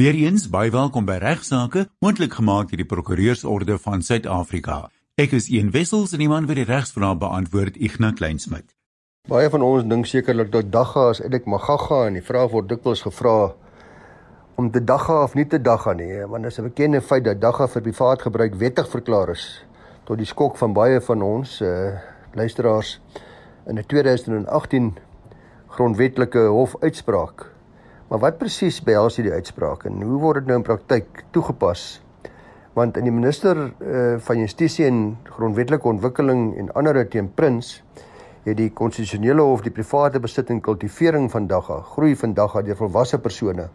Weereens baie welkom by Regsake, moontlik gemaak deur die Prokureursorde van Suid-Afrika. Ek is Ian Wessels en die man wat die regsvrae beantwoord, Ignas Kleinsmid. Baie van ons dink sekerlik dat dagga is eintlik magaga en die vraag word dikwels gevra om te dagga of nie te dagga nie, want dit is 'n bekende feit dat dagga vir privaat gebruik wettig verklaar is tot die skok van baie van ons uh, luisteraars in 'n 2018 grondwetlike hofuitspraak Maar wat presies behels hierdie uitspraak en hoe word dit nou in praktyk toegepas? Want in die minister uh, van Justisie en Grondwetlike Ontwikkeling en ander teen Prins het die konstitusionele hof die private besit en kultivering van dagga, groei van dagga deur volwasse persone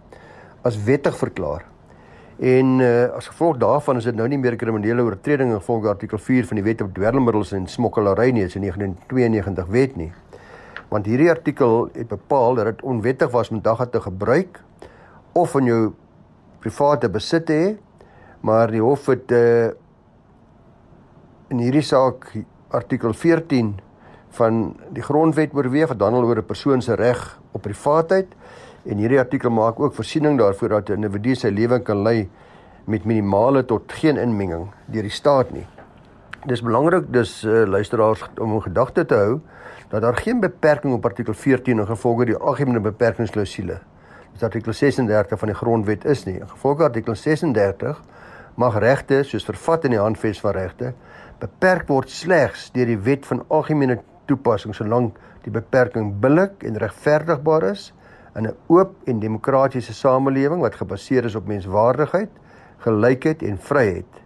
as wettig verklaar. En uh, as gevolg daarvan is dit nou nie meer 'n kriminele oortreding in volgens artikel 4 van die Wet op dwelmmiddels en smokkelary nie, is in 1992 wet nie want hierdie artikel het bepaal dat dit onwettig was om dagga te gebruik of in jou private besit te hê maar die hof het uh, in hierdie saak artikel 14 van die grondwet oorweeg wat handel oor 'n persoon se reg op privaatheid en hierdie artikel maak ook voorsiening daarvoor dat 'n individu sy lewe kan lei met minimale tot geen inmenging deur die staat nie. Dis belangrik dus uh, luisteraars om in gedagte te hou dat daar geen beperking op artikel 14 in gevolge die algemene beperkingsklausule dis artikel 36 van die grondwet is nie. In gevolge artikel 36 mag regte soos vervat in die handves van regte beperk word slegs deur die wet van algemene toepassing solank die beperking billik en regverdigbaar is in 'n oop en demokratiese samelewing wat gebaseer is op menswaardigheid, gelykheid en vryheid.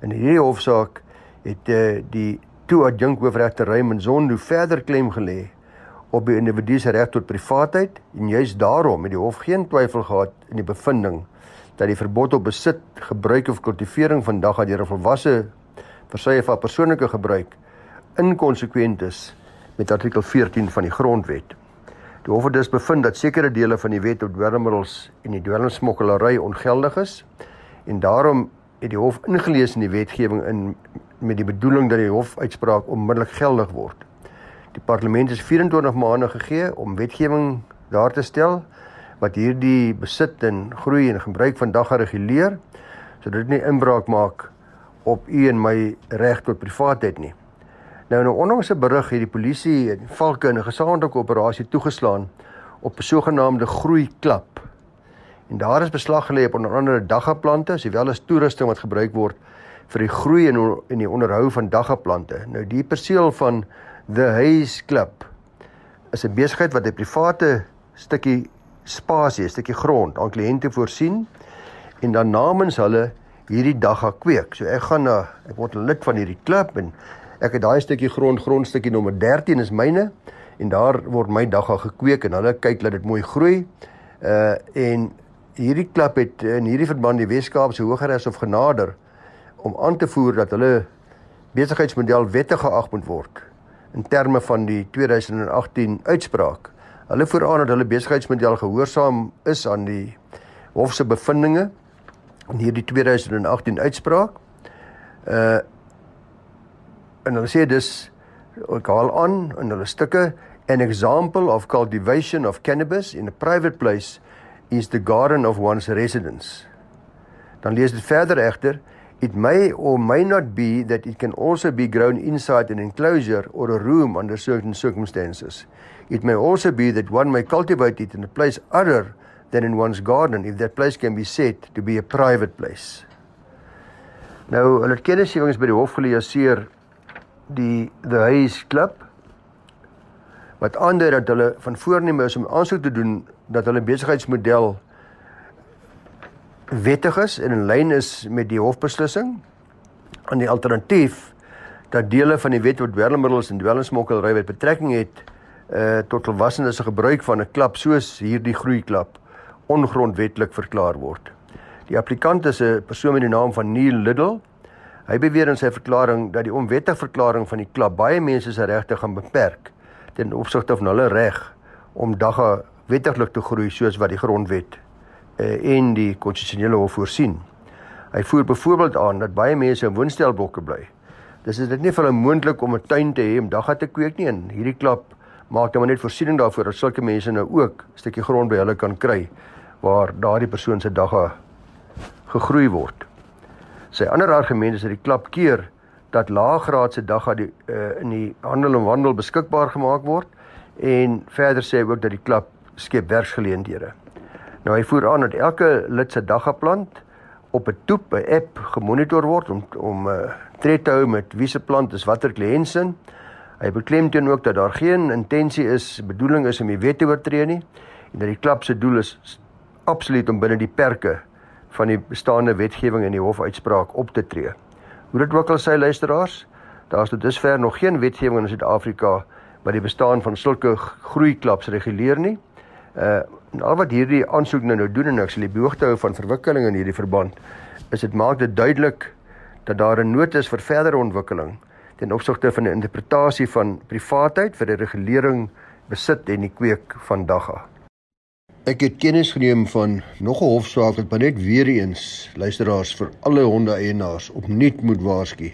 In hierdie hofsaak het uh, die toe adjunk hoofregter Raymond Zondo verder klem gelê op die individu se reg tot privaatheid en juis daarom het die hof geen twyfel gehad in die bevinding dat die verbod op besit, gebruik of kultivering van dagga deur 'n volwasse versye van persoonlike gebruik inkonsekwent is met artikel 14 van die grondwet. Die hof het dus bevind dat sekere dele van die wet op dwelmmiddels en die dwelmsmokkelary ongeldig is en daarom het die hof ingelees in die wetgewing in met die bedoeling dat die hofuitspraak onmiddellik geldig word. Die parlement is 24 maande gegee om wetgewing daar te stel wat hierdie besit en groei en gebruik van dagga reguleer sodat dit nie inbraak maak op u en my reg tot privaatheid nie. Nou in 'n onlangse berig het die polisie en valke in 'n gesamentlike operasie toegeslaan op 'n sogenaamde groei klap. En daar is beslag gelê op onder andere dagga plante, sowel as toerusting wat gebruik word vir die groei en en die onderhou van daggaplante. Nou die perseel van The Haze Club is 'n besigheid wat 'n private stukkie spasie, 'n stukkie grond aan kliënte voorsien en dan namens hulle hierdie dagga kweek. So ek gaan na ek word lid van hierdie klub en ek het daai stukkie grond, grondstukkie nommer 13 is myne en daar word my dagga gekweek en hulle kyk dat dit mooi groei. Uh en hierdie klub het in hierdie verband die Weskaapse Hogeregs of genader om aan te voer dat hulle besigheidsmodel wettig geag moet word in terme van die 2018 uitspraak. Hulle voer aan dat hulle besigheidsmodel gehoorsaam is aan die hof se bevindinge in hierdie 2018 uitspraak. Uh en hulle sê dis ek haal aan in hulle stukke an example of cultivation of cannabis in a private place is the garden of one's residence. Dan lees dit verder egter It may or may not be that it can also be grown inside an enclosure or a room under certain circumstances. It may also be that one may cultivate it in a place other than in one's garden if that place can be said to be a private place. Nou, hulle het kennisgewings by die hof geleaseer die The Haze Club wat aandui dat hulle van voorneme is om aansoek te doen dat hulle besigheidsmodel wettig is en in lyn is met die hofbeslissing aan die alternatief dat dele van die wet oor dwelmmiddels en dwelmsmokkelry wat betrekking het uh tot volwassenes se gebruik van 'n klap soos hierdie groeiklap ongrondwetlik verklaar word. Die applikant is 'n persoon met die naam van Neil Little. Hy beweer in sy verklaring dat die onwettige verklaring van die klap baie mense se regte gaan beperk ten opsigte van hulle reg om dagga wettiglik te groei soos wat die grondwet uh, en die konstitusionele hof voorsien. Hy voer byvoorbeeld aan dat baie mense in woonstelblokke bly. Dis is dit nie vir hulle moontlik om 'n tuin te hê om dagga te kweek nie en hierdie klap maak dan net voorsiening daarvoor dat sulke mense nou ook 'n stukkie grond by hulle kan kry waar daardie persoon se dagga gegroei word. Sy ander argument is dat die klap keer dat laaggraadse dagga die uh, in die handel en wandel beskikbaar gemaak word en verder sê hy ook dat die klap skep werksgeleenthede. Nou hy voer aan dat elke lid se dagga plant op 'n toep, 'n app gemonitor word om om 'n uh, tred te hou met wie se plant is watter kliëntsin. Hy beklemtoon ook dat daar geen intensie is, bedoeling is om die wet te oortree nie en dat die klap se doel is absoluut om binne die perke van die bestaande wetgewing en die hofuitspraak op te tree. Hoe dit ook al sy luisteraars, daar is tot dusver nog geen wetgewing in Suid-Afrika wat die bestaan van sulke groeiklaps reguleer nie. Uh al wat hierdie aansoek nou nou doen en ek sal die behoogte hou van verwikkeling in hierdie verband, is dit maak dit duidelik dat daar 'n nood is vir verdere ontwikkeling ten opsigte van 'n interpretasie van privaatheid vir die regulering besit en die kweek van dagga. Ek het kennis geneem van nog 'n hofsaak wat net weer eens luisteraars vir alle honde eienaars opnuut moet waarsku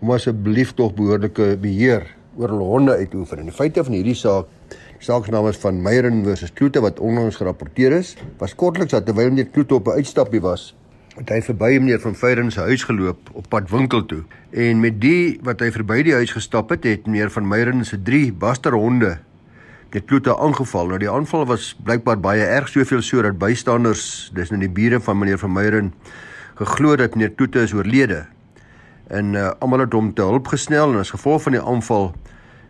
om asseblief tog behoorlike beheer oor hul honde uit te oefen. En die feite van hierdie saak Saaksnaam is van Meyeren versus Kloete wat onlangs gerapporteer is. Was kortliks dat terwyl meneer Kloete op 'n uitstappie was, het hy verby meneer van Veyeren se huis geloop op pad winkel toe. En met die wat hy verby die huis gestap het, het meneer van Meyeren se drie basterhonde die Kloete aangeval. Nou die aanval was blykbaar baie erg, soveel so dat bystanders, dis nou die bure van meneer van Meyeren, geglo dat meneer Kloete is oorlede. En uh, almal het hom te hulp gesnel en as gevolg van die aanval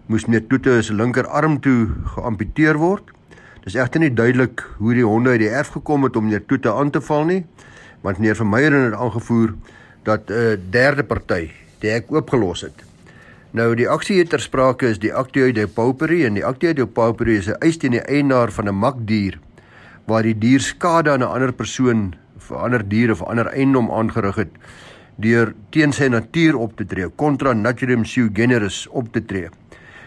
moes meneer Toete se linkerarm toe geamputeer word. Dis egter nie duidelik hoe die honde uit die erf gekom het om meneer Toete aan te val nie, want meneer Vermeyeren het aangevoer dat 'n uh, derde party die hek oopgelos het. Nou die aksie het ter sprake is die Actio de Paupery en die Actio de Paupery is 'n eis teen die eienaar van 'n makdier waar die dier skade aan 'n ander persoon of 'n ander dier of 'n ander eiendom aangerig het deur teen sy natuur op te tree, contra naturam sui generis op te tree.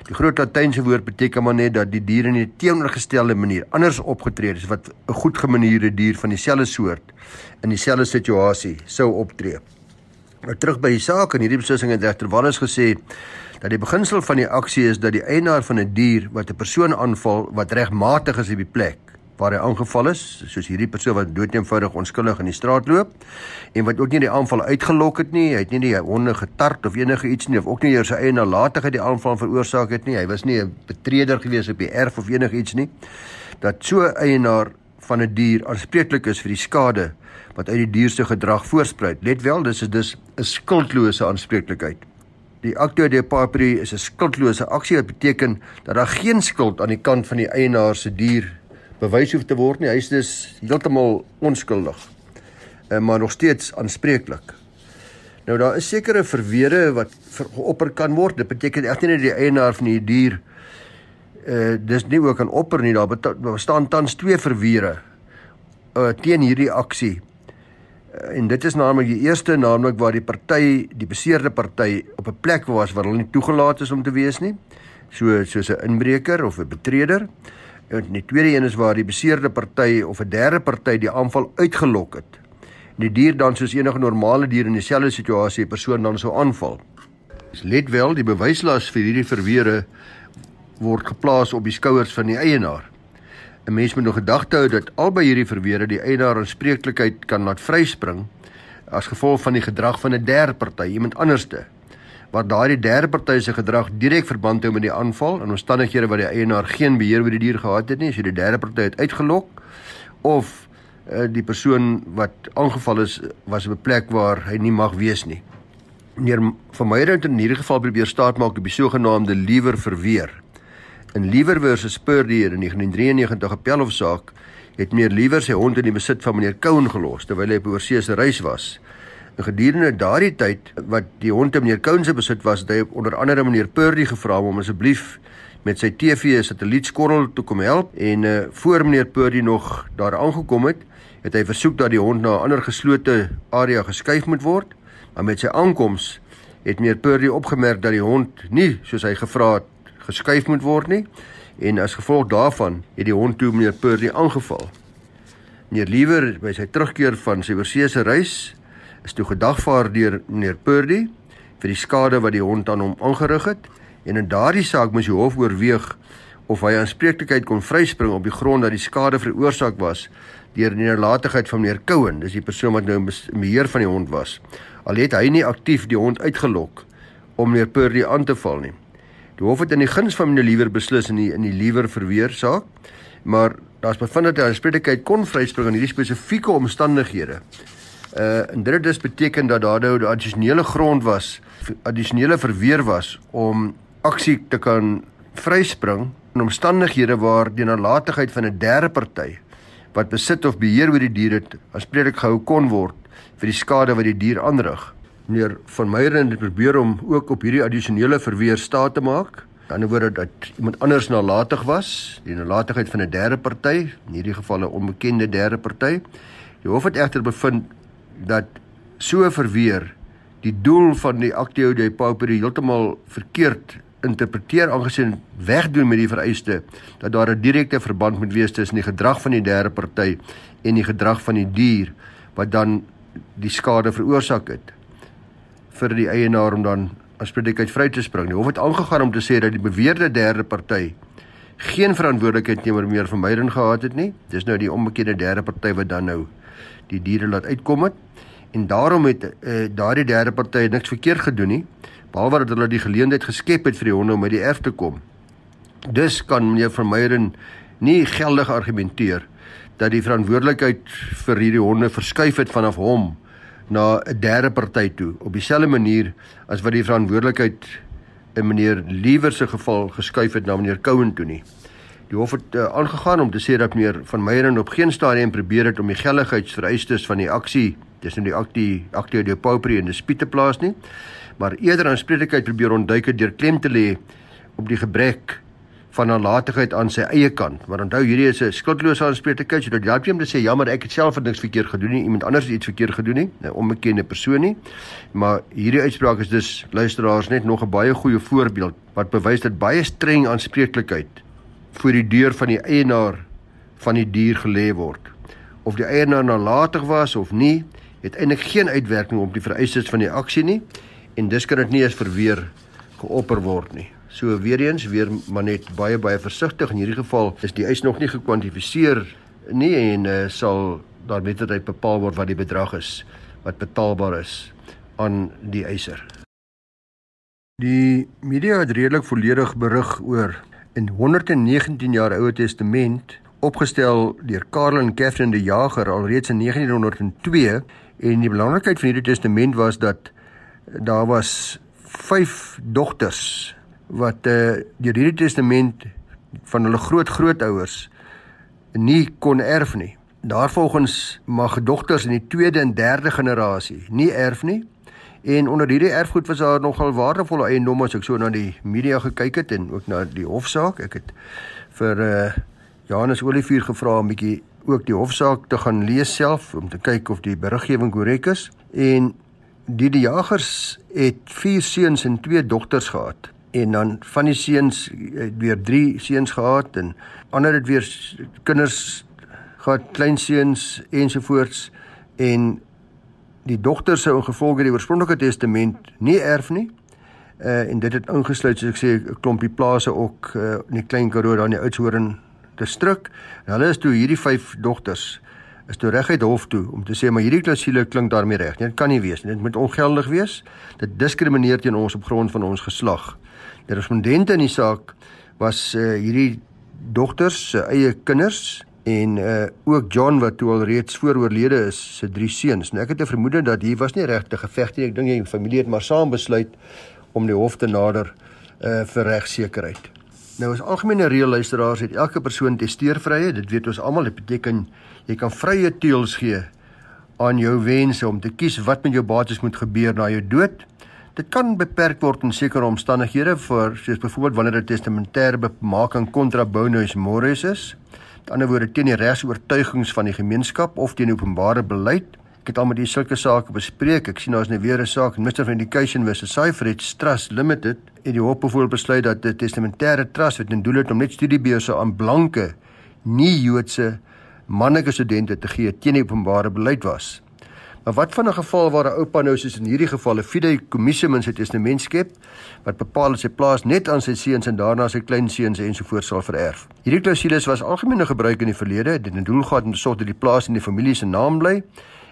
Die groot latynse woord beteken maar net dat die dier in 'n teenoorgestelde manier anders opgetree het as wat 'n goed gemanierde dier van dieselfde soort in dieselfde situasie sou optree. Nou terug by die saak en hierdie beslissing het regter Wallis gesê dat die beginsel van die aksie is dat die eienaar van 'n dier wat 'n persoon aanval wat regmatig is op die plek waar hy aangeval is, soos hierdie persoon wat doodeenvoudig onskuldig in die straat loop en wat ook nie die aanval uitgelok het nie, hy het nie die honde getart of enige iets nie of ook nie sy eie nalatigheid die aanval veroorsaak het nie. Hy was nie 'n betreder gewees op die erf of enige iets nie. Dat so eienaar van 'n die dier aanspreeklik is vir die skade wat uit die dier se gedrag voorspruit. Let wel, dis is dus 'n skuldlose aanspreeklikheid. Die actio de papri is 'n skuldlose aksie wat beteken dat daar geen skuld aan die kant van die eienaar se dier bewys hoef te word nie. Hy is dus heeltemal onskuldig. Uh, maar nog steeds aanspreeklik. Nou daar is sekere verweere wat geopper kan word. Dit beteken egter nie die eienaar van die dier uh dis nie ook kan opper nie. Daar bestaan tans twee verweere uh teen hierdie aksie. Uh, en dit is naamlik die eerste naamlik waar die party, die beseerde party op 'n plek was waar hulle nie toegelaat is om te wees nie. So soos 'n inbreker of 'n betreder. En die tweede een is waar die beseerde party of 'n derde party die aanval uitgelok het. En die dier dan soos enige normale dier in dieselfde situasie 'n persoon dan sou aanval. Dis let wel, die bewyslas vir hierdie verweere word geplaas op die skouers van die eienaar. 'n Mens moet nog gedagte hou dat albei hierdie verweere die eienaar aanspreeklikheid kan laat vryspring as gevolg van die gedrag van 'n derde party, iemand anderste waar daardie derde party se gedrag direk verband hou met die aanval in omstandighede waar die eienaar geen beheer oor die dier gehad het nie, as jy die derde party het uitgelok of uh, die persoon wat aangeval is was op 'n plek waar hy nie mag wees nie. Meneer van Meyer het in hierdie geval probeer staatmaak op die sogenaamde liewer verweer. In Liewer versus Purdy in 1993 appel hofsaak het meneer Liewer sy hond in die besit van meneer Cowan gelos terwyl hy op oorsese reis was. En gedurende daardie tyd wat die hond in meneer Koun se besit was, het hy onder andere meneer Purdy gevra om asseblief met sy TV satellietskorrel toe kom help en uh, voor meneer Purdy nog daar aangekom het, het hy versoek dat die hond na 'n ander geslote area geskuif moet word. Maar met sy aankoms het meneer Purdy opgemerk dat die hond nie soos hy gevra het geskuif moet word nie en as gevolg daarvan het die hond toe meneer Purdy aangeval. Meneer Liewer by sy terugkeer van sy oorseese reis is toe gedagvaar deur meneer Purdy vir die skade wat die hond aan hom aangerig het en in daardie saak moes die hof oorweeg of hy aanspreeklikheid kon vryspring op die grond dat die skade veroorsaak was deur die nalatigheid van meneer Cowan, dis die persoon wat nou beheer van die hond was. Al het hy nie aktief die hond uitgelok om meneer Purdy aan te val nie. Die hof het in die guns van meneer Liewer beslis in die in die Liewer verweer saak, maar daar's bevind dat hy aanspreeklikheid kon vryspring in hierdie spesifieke omstandighede. Uh en dit het dus beteken dat daar nou addisionele grond was, addisionele verweer was om aksie te kan vryspring in omstandighede waar die nalatigheid van 'n derde party wat besit of beheer oor die dier het aanspreeklik gehou kon word vir die skade wat die dier aanrig. Meneer van Meyeren het probeer om ook op hierdie addisionele verweer staat te maak. Aan die ander woorde dat iemand anders nalatig was, die nalatigheid van 'n derde party, in hierdie geval 'n onbekende derde party. Die hof het egter bevind dat so verweer die doel van die actio de pauper heeltemal verkeerd interpreteer aangesien wegdoen met die vereiste dat daar 'n direkte verband moet wees tussen die gedrag van die derde party en die gedrag van die dier wat dan die skade veroorsaak het vir die eienaar om dan as predikheid vry te spring. Die hof het aangegaan om te sê dat die beweerde derde party geen verantwoordelikheid teenoor meer vermyding gehad het nie. Dis nou die onbekende derde party wat dan nou die diere laat uitkom het en daarom het uh, daardie derde party niks verkeerd gedoen nie behalwe dat hulle die geleentheid geskep het vir die honde om by die erf te kom. Dus kan meneer Vermeyeren nie geldig argumenteer dat die verantwoordelikheid vir hierdie honde verskuif het vanaf hom na 'n derde party toe op dieselfde manier as wat die verantwoordelikheid in meneer Liewer se geval geskuif het na meneer Cowan toe nie. Die hof het uh, aangegaan om te sê dat meneer van Meyeren op geen stadium probeer het om die geldigheidsvereistes van die aksie tussen die aktie aktie de pauperie en dispuut te plaas nie, maar eerder aanspreeklikheid probeer ontduik deur klem te lê op die gebrek van nalatigheid aan sy eie kant. Maar onthou hierdie is 'n skuldlose aanspreeklikheid, so dit help jy om te sê jammer ek het self niks verkeerd gedoen nie, iemand anders het iets verkeerd gedoen nie, 'n onbekende persoon nie. Maar hierdie uitspraak is dus luisteraars net nog 'n baie goeie voorbeeld wat bewys dat baie streng aanspreeklikheid voor die deur van die eienaar van die dier gelê word. Of die eienaar nalatig was of nie, het eintlik geen uitwerking op die vereistes van die aksie nie en dis kan dit nie eens verweer geopper word nie. So weer eens weer maar net baie baie versigtig in hierdie geval is die eis nog nie gekwantifiseer nie en uh, sal daar met tyd bepaal word wat die bedrag is wat betaalbaar is aan die eiser. Die media het redelik volledig berig oor in 119 jaar Ou Testament opgestel deur Karel en Catherine de Jager alreeds in 1902 en die belangrikheid van hierdie testament was dat daar was 5 dogters wat uh deur hierdie testament van hulle groot grootouers nie kon erf nie. Daarvolgens mag dogters in die tweede en derde generasie nie erf nie. En onder hierdie erfgoed was daar nogal waardevolle eiendomme as ek so na die media gekyk het en ook na die hofsaak. Ek het vir uh Johannes Olivier gevra om bietjie ook die hofsaak te gaan lees self om te kyk of die beriggewing korrek is. En die die jagers het 4 seuns en 2 dogters gehad. En dan van die seuns het weer 3 seuns gehad en ander het weer kinders gehad klein seuns ensovoorts. En die dogters sou ingevolge die oorspronklike testament nie erf nie. Uh, en dit het ingesluit soos ek sê 'n klompie plase ook uh, in die klein Karoo daar in die Oudtshoorn distrik hulle is toe hierdie 5 dogters is toe reguit hof toe om te sê maar hierdie klousule klink daarmee reg. Dit kan nie wees nie. Dit moet ongeldig wees. Dit diskrimineer teen ons op grond van ons geslag. Die respondente in die saak was uh, hierdie dogters se uh, eie kinders en uh, ook John wat toe al reeds vooroorlede is se drie seuns. Nou ek het 'n vermoede dat hier was nie regte geveg nie. Ek dink die familie het maar saam besluit om die hof te nader uh, vir regsekerheid. Nou as algemene reël luisteraars het elke persoon testeervrye. Dit weet ons almal. Dit beteken jy kan vrye teels gee aan jou wense om te kies wat met jou bates moet gebeur na jou dood. Dit kan beperk word in sekere omstandighede vir soos byvoorbeeld wanneer 'n testamentêre bemaking contra bonus mores is. Met ander woorde teen die regsoortuigings van die gemeenskap of teen openbare beleid. Het al met hierdie sulke sake bespreek. Ek sien daar's nou weer 'n saak in Minister of Education versus Cyfred Trust Limited het die hof byvoorbeeld besluit dat 'n testamentêre trust wat 'n doel het om net studiebeurse aan blanke nie Joodse mannelike studente te gee teen die openbare beleid was. Maar wat van 'n geval waar 'n oupa nou soos in hierdie geval 'n fideikommissium in sy testament skep wat bepaal dat sy plaas net aan sy seuns en daarna sy kleinseuns ensovoorts sal vererf. Hierdie klousules was algemeen gebruik in die verlede. Dit het 'n doel gehad om te sorg dat die plaas in die familie se naam bly en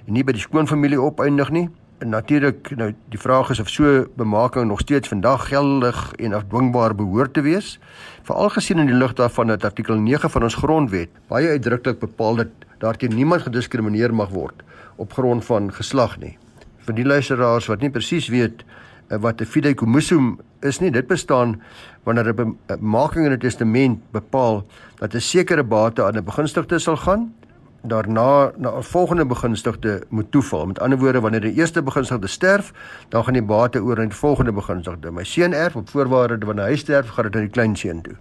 nie by die skoonfamilie opeindig nie. En natuurlik nou die vraag is of so bemaking nog steeds vandag geldig en afdwingbaar behoort te wees. Veral gesien in die lig daarvan dat artikel 9 van ons grondwet baie uitdruklik bepaal dat daarteen niemand gediskrimineer mag word op grond van geslag nie. Vir die luisteraars wat nie presies weet eh, wat 'n fideikommissium is nie, dit bestaan wanneer 'n bemaking in 'n testament bepaal dat 'n sekere bate aan 'n begunstigde sal gaan daarna na 'n volgende begunstigde moet toeval. Met ander woorde, wanneer die eerste begunstigde sterf, dan gaan die bate oor aan die volgende begunstigde. My seun erf op voorwaarde dat wanneer hy sterf, gaan dit aan die kleinseun toe.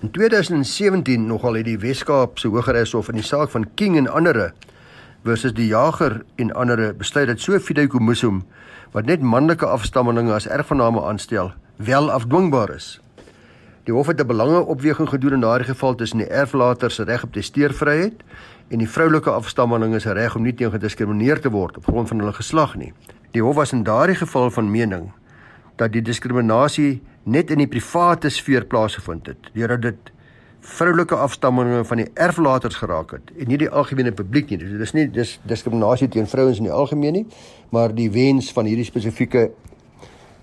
In 2017 nogal het die Wes-Kaap se Hogeregshof in die saak van King en ander versus die Jager en ander besluit dat so 'n fideikommissium wat net manlike afstammelinge as erfgename aanstel, wel afdwingbaar is. Die hof het 'n belangeopweging gedoen in daardie geval tussen die erflater se reg op testeervryheid en die vroulike afstammeling se reg om nie teen gediskrimineer te word op grond van hulle geslag nie. Die hof was in daardie geval van mening dat die diskriminasie net in die private sfeer plaasgevind het, deurdat dit vroulike afstammelinge van die erflaters geraak het en nie die algemene publiek nie. Dit is nie dis diskriminasie teen vrouens in die algemeen nie, maar die wens van hierdie spesifieke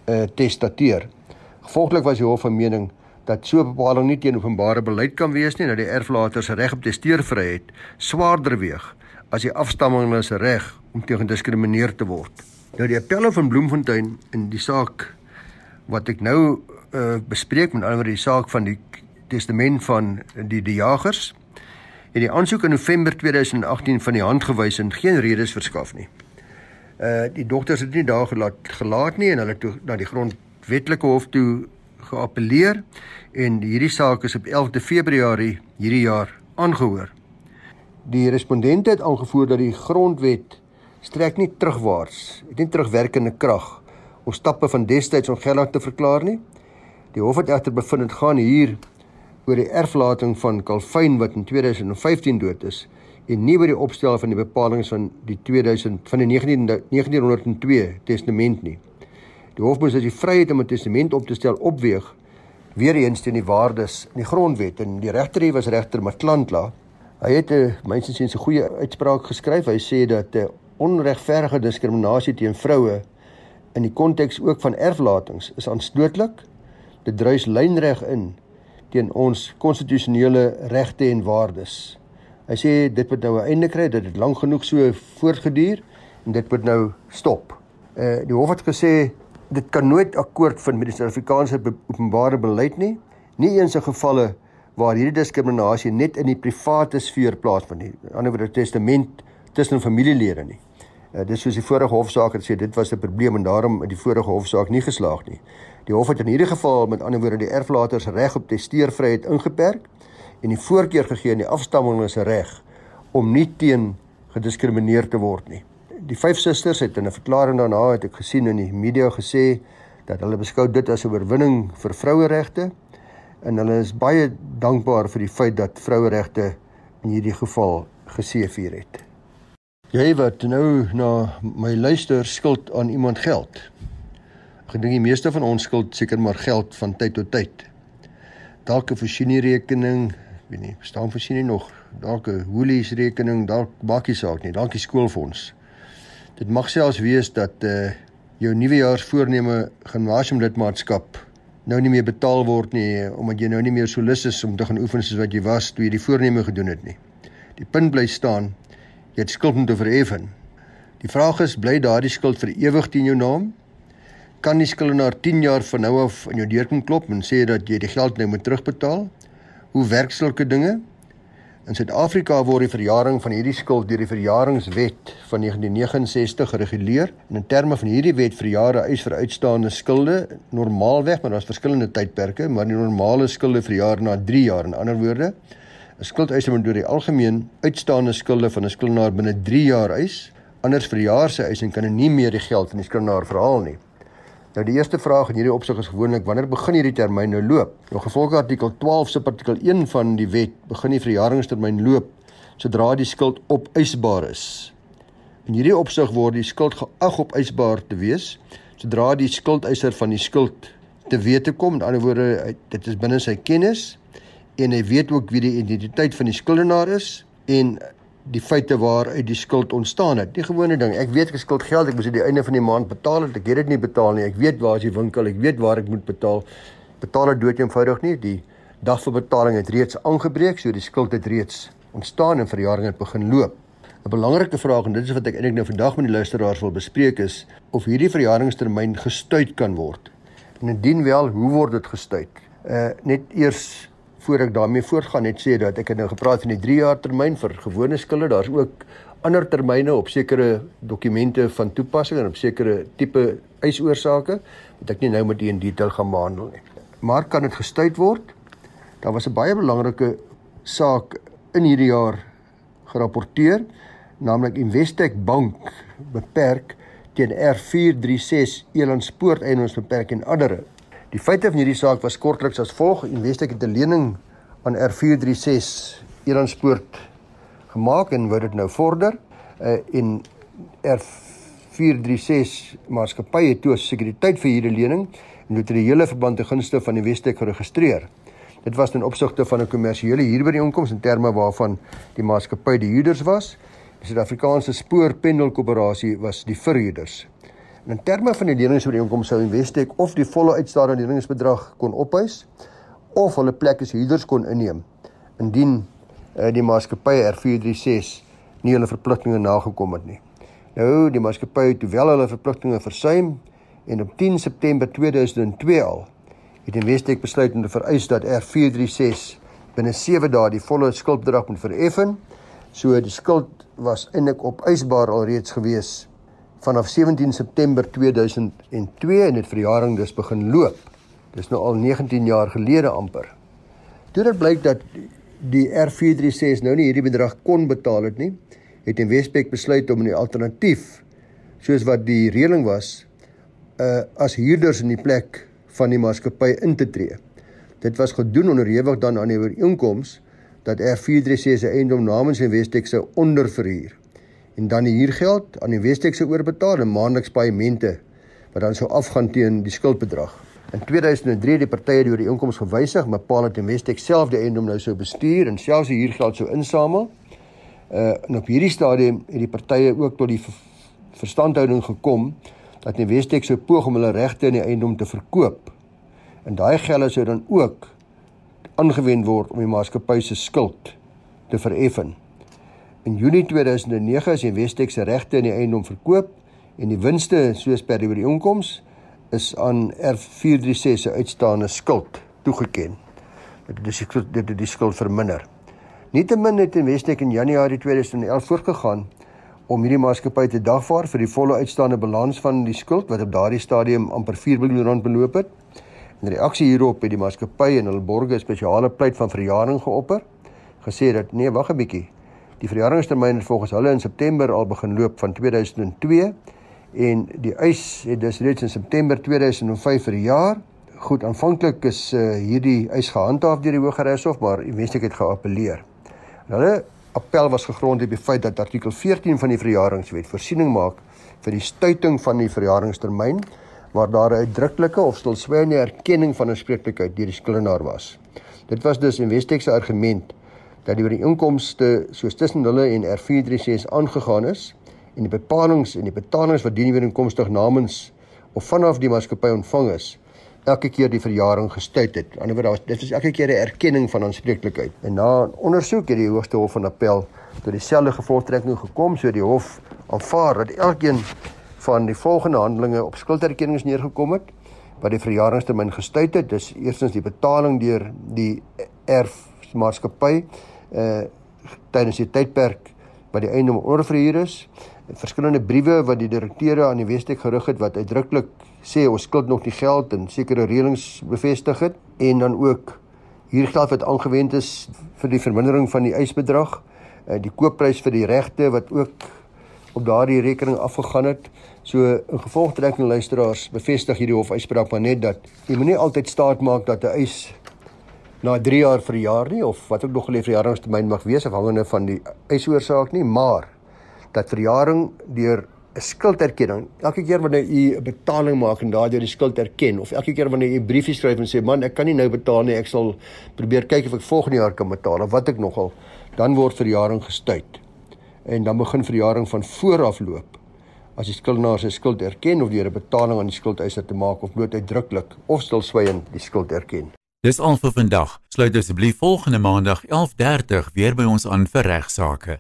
uh testateur. Gevolglik was die hof van mening dat so 'n bepaling nie teen openbare beleid kan wees nie dat die erflater se reg op testeervryheid swaarder weeg as die afstammeling se reg om teen gediskrimineer te word. Nou die appelle van Bloemfontein in die saak wat ek nou uh, bespreek met almal die saak van die testament van die die jagers het die aansoek in November 2018 van die hand gewys en geen redes verskaf nie. Uh die dogters het nie daar gelaat gelaat nie en hulle toe na die grondwetlike hof toe geappeleer en hierdie saak is op 11de Februarie hierdie jaar aangehoor. Die respondente het aangevoer dat die grondwet strek nie terugwaarts, het nie terugwerkende krag om stappe van destyds ongeldig te verklaar nie. Die hof het egter bevind dit gaan hier oor die erflating van Calvin wat in 2015 dood is en nie oor die opstel van die bepalinge van die 2000 van die 19, 1902 testament nie. Die hof moes as die vryheid om 'n testament op te stel opweeg weer eens teen die waardes in die grondwet en die regter hier was regter Matlantla. Hy het 'n mense sien 'n goeie uitspraak geskryf. Hy sê dat 'n onregverdige diskriminasie teen vroue in die konteks ook van erflatings is aanstootlik. Dit druis lynreg in teen ons konstitusionele regte en waardes. Hy sê dit moet nou 'n einde kry, dit het lank genoeg so voortgeduur en dit moet nou stop. Uh die hof het gesê dit kan nooit akkoord vind met die Suid-Afrikaanse openbare beleid nie. Nie eens in gevalle waar hierdie diskriminasie net in die private sfeer plaasvind nie. Aan die ander woorde testament tussen familielede nie. Uh, dis soos die vorige hofsaak het sê dit was 'n probleem en daarom het die vorige hofsaak nie geslaag nie. Die hof het in hierdie geval met ander woorde die erflaters reg op testeervryheid ingeperk en die voorkeur gegee aan die afstammelinge se reg om nie teen gediskrimineer te word nie die vyf susters het in 'n verklaring daarna het ek gesien in die media gesê dat hulle beskou dit as 'n oorwinning vir vroueregte en hulle is baie dankbaar vir die feit dat vroueregte in hierdie geval geseëvier het. Jy wat nou na my luister skuld aan iemand geld. Ek dink die meeste van ons skuld seker maar geld van tyd tot tyd. Dalk 'n voorsieningsrekening, weet nie, staan voorsiening nog, dalk 'n hoelies rekening, dalk bakkie saak nie, dalk die skoolfonds. Dit mag selfs wees dat uh jou nuwejaarsvoorneme gimnasiumlidmaatskap nou nie meer betaal word nie omdat jy nou nie meer so lus is om te gaan oefen soos wat jy was toe jy die voorneme gedoen het nie. Die punt bly staan, jy het skuld om te verheffen. Die vraag is, bly daardie skuld vir ewig teen jou naam? Kan die skuldenaar 10 jaar van nou af aan jou deur kom klop en sê dat jy die geld nou moet terugbetaal? Hoe werk sulke dinge? In Suid-Afrika word die verjaring van hierdie skuld deur die verjaringswet van 1969 gereguleer. En in terme van hierdie wet verjaar eis vir uitstaande skulde normaalweg, maar daar's verskillende tydperke, maar die normale skulde verjaar na 3 jaar. In ander woorde, 'n skuldeiser moet deur die algemeen uitstaande skulde van 'n skuldenaar binne 3 jaar eis. Anders verjaar sy eis en kan hy nie meer die geld van die skuldenaar verhaal nie. Nou die eerste vraag in hierdie opsig is gewoonlik wanneer begin hierdie termyn nou loop? Nou gevolg artikel 12 se artikel 1 van die wet begin die verjaringstermyn loop sodra die skuld opeisbaar is. In hierdie opsig word die skuld geag op eisbaar te wees sodra die skuldeiser van die skuld te wete kom. In ander woorde, dit is binne sy kennis en hy weet ook wie die identiteit van die skuldenaar is en die feite waaruit die skuld ontstaan het. Die gewone ding, ek weet ek skuld geld, ek moet aan die einde van die maand betaal het, ek het dit nie betaal nie. Ek weet waar is die winkel, ek weet waar ek moet betaal. Betaal dit dood eenvoudig nie. Die dag vir betaling het reeds aangebreek, so die skuld het reeds ontstaan en verjaring het begin loop. 'n Belangrike vraag en dit is wat ek eintlik nou vandag met die luisteraars wil bespreek is of hierdie verjaringstermyn gestuit kan word. En indien wel, hoe word dit gestuit? Uh net eers voor ek daarmee voortgaan net sê dat ek het nou gepraat van die 3 jaar termyn vir gewone skulde. Daar's ook ander termyne op sekere dokumente van toepassing en op sekere tipe eisoorsake wat ek nie nou met u in detail gaan behandel nie. Maar kan dit gestuit word? Daar was 'n baie belangrike saak in hierdie jaar gerapporteer, naamlik Investec Bank beperk teen R436 Elandspoort Eienaarsbeperk en ander Die feite van hierdie saak was kortliks as volg: Investec het 'n lening aan R436 Eranspoort gemaak en wou dit nou vorder. Uh en R436 maatskappy het toe sekuriteit vir hierdie lening en het die hele verband te gunste van Investec geregistreer. Dit was ten opsigte van 'n kommersiële huurbyeenkoms in terme waarvan die maatskappy die huurders was. Die Suid-Afrikaanse Spoor Pendelkoöperasie was die verhuurders. In terme van die leningsooreenkoms sou Investec of die volle uitstaande leningsbedrag kon opeis of hulle plek as huurders kon inneem indien uh, die maatskappy R436 nie hulle verpligtinge nagekom het nie. Nou die maatskappy het wel hulle verpligtinge versuim en op 10 September 2002 al het Investec besluit om te vereis dat R436 binne 7 dae die volle skuldbedrag moet vereffen. So die skuld was eintlik op eisbaar alreeds gewees vanaf 17 September 2002 en dit verjaring dus begin loop. Dis nou al 19 jaar gelede amper. Toe dit blyk dat die R436 nou nie hierdie bedrag kon betaal het nie, het Investec besluit om 'n alternatief soos wat die reëling was, uh as huurders in die plek van die maatskappy in te tree. Dit was gedoen onderhewig dan aan die ooreenkoms dat R436 se eiendom namens Investec sou onderverhuur en dan die huurgeld aan die Westex se oorbetaal en maandeliks paemente wat dan sou afgaan teen die skuldbedrag. In 2003 het die partye die ooreenkoms gewysig, maar bepaal dat die Westex self die eiendom nou sou bestuur en selfs die huurgeld sou insamel. Uh en op hierdie stadium het die partye ook tot die verstandhouding gekom dat die Westex sou poog om hulle regte in die eiendom te verkoop. En daai gelde sou dan ook aangewend word om die maatskappy se skuld te vereffen. In Junie 2009 is Investec se regte in die eiendom verkoop en die winste soos per die ooreenkoms is aan R436 se uitstaande skuld toegeken. Dit is dit het die skuld verminder. Nietemin het Investec in Januarie 2011 voortgegaan om hierdie maatskappy te dagvaar vir die volle uitstaande balans van die skuld wat op daardie stadium amper 4 miljoen rand beloop het. In reaksie hierop het die maatskappy en hulle borgers spesiale pleit van verjaring geopper, gesê dat nee, wag 'n bietjie. Die verjaringstermyn het volgens hulle in September al begin loop van 2002 en die eis het dus reeds in September 2005 vir 'n jaar. Goed, aanvanklik is uh, hierdie eis gehandhaaf deur die Hooggeregshof, maar Investec het geappeleer. Hulle appel was gegrond op die feit dat artikel 14 van die verjaringswet voorsiening maak vir die stuiting van die verjaringstermyn waar daar 'n uitdruklike of stilswygende erkenning van 'n spreeklikheid deur die skuldenaar was. Dit was dus Investec se argument dat die ooreenkomste soos tussen hulle en R436 aangegaan is en die bepalinge en die betalings wat dien ooreenkomstig namens of vanaf die maatskappy ontvang is elke keer die verjaring gestuit het. Aan die ander kant dit is elke keer 'n erkenning van aanspreeklikheid. En na ondersoek het die Hoogste Hof van Appel tot dieselfde gevolgtrekking gekom, so die hof aanvaar dat elkeen van die volgende handelinge op skulderkennings neergekom het wat die verjaringstermyn gestuit het. Dis eerstens die betaling deur die erfmaatskappy uh tydens die tydperk wat die eiendom oorverhuur is. Verskillende briewe wat die direkteure aan die Westek gerig het wat uitdruklik sê ons skuld nog nie geld en sekere reëlings bevestig het en dan ook huurgeld wat aangewend is vir die vermindering van die eisbedrag, uh die koopprys vir die regte wat ook op daardie rekening afgegaan het. So in gevolgtrekking luisteraars bevestig hierdie hofuitspraak maar net dat jy moenie altyd staat maak dat 'n eis na 3 jaar verjaar nie of wat ook nog geleef verjaringstermyn mag wees afhangende van die eisoorsaak nie, maar dat verjaring deur 'n skulderkenning. Elke keer wanneer u 'n betaling maak en daardeur die skuld erken of elke keer wanneer u 'n briefie skryf en sê man, ek kan nie nou betaal nie, ek sal probeer kyk of ek volgende jaar kan betaal of wat ek nogal, dan word verjaring gestuit. En dan begin verjaring van vooraf loop. As die skuldenaar sy skuld erken of deur 'n betaling aan die skuldeiser te maak of bloot uitdruklik of stilswygend die skuld erken. Dis al vir vandag. Sluit asseblief volgende maandag 11:30 weer by ons aan vir regsaake.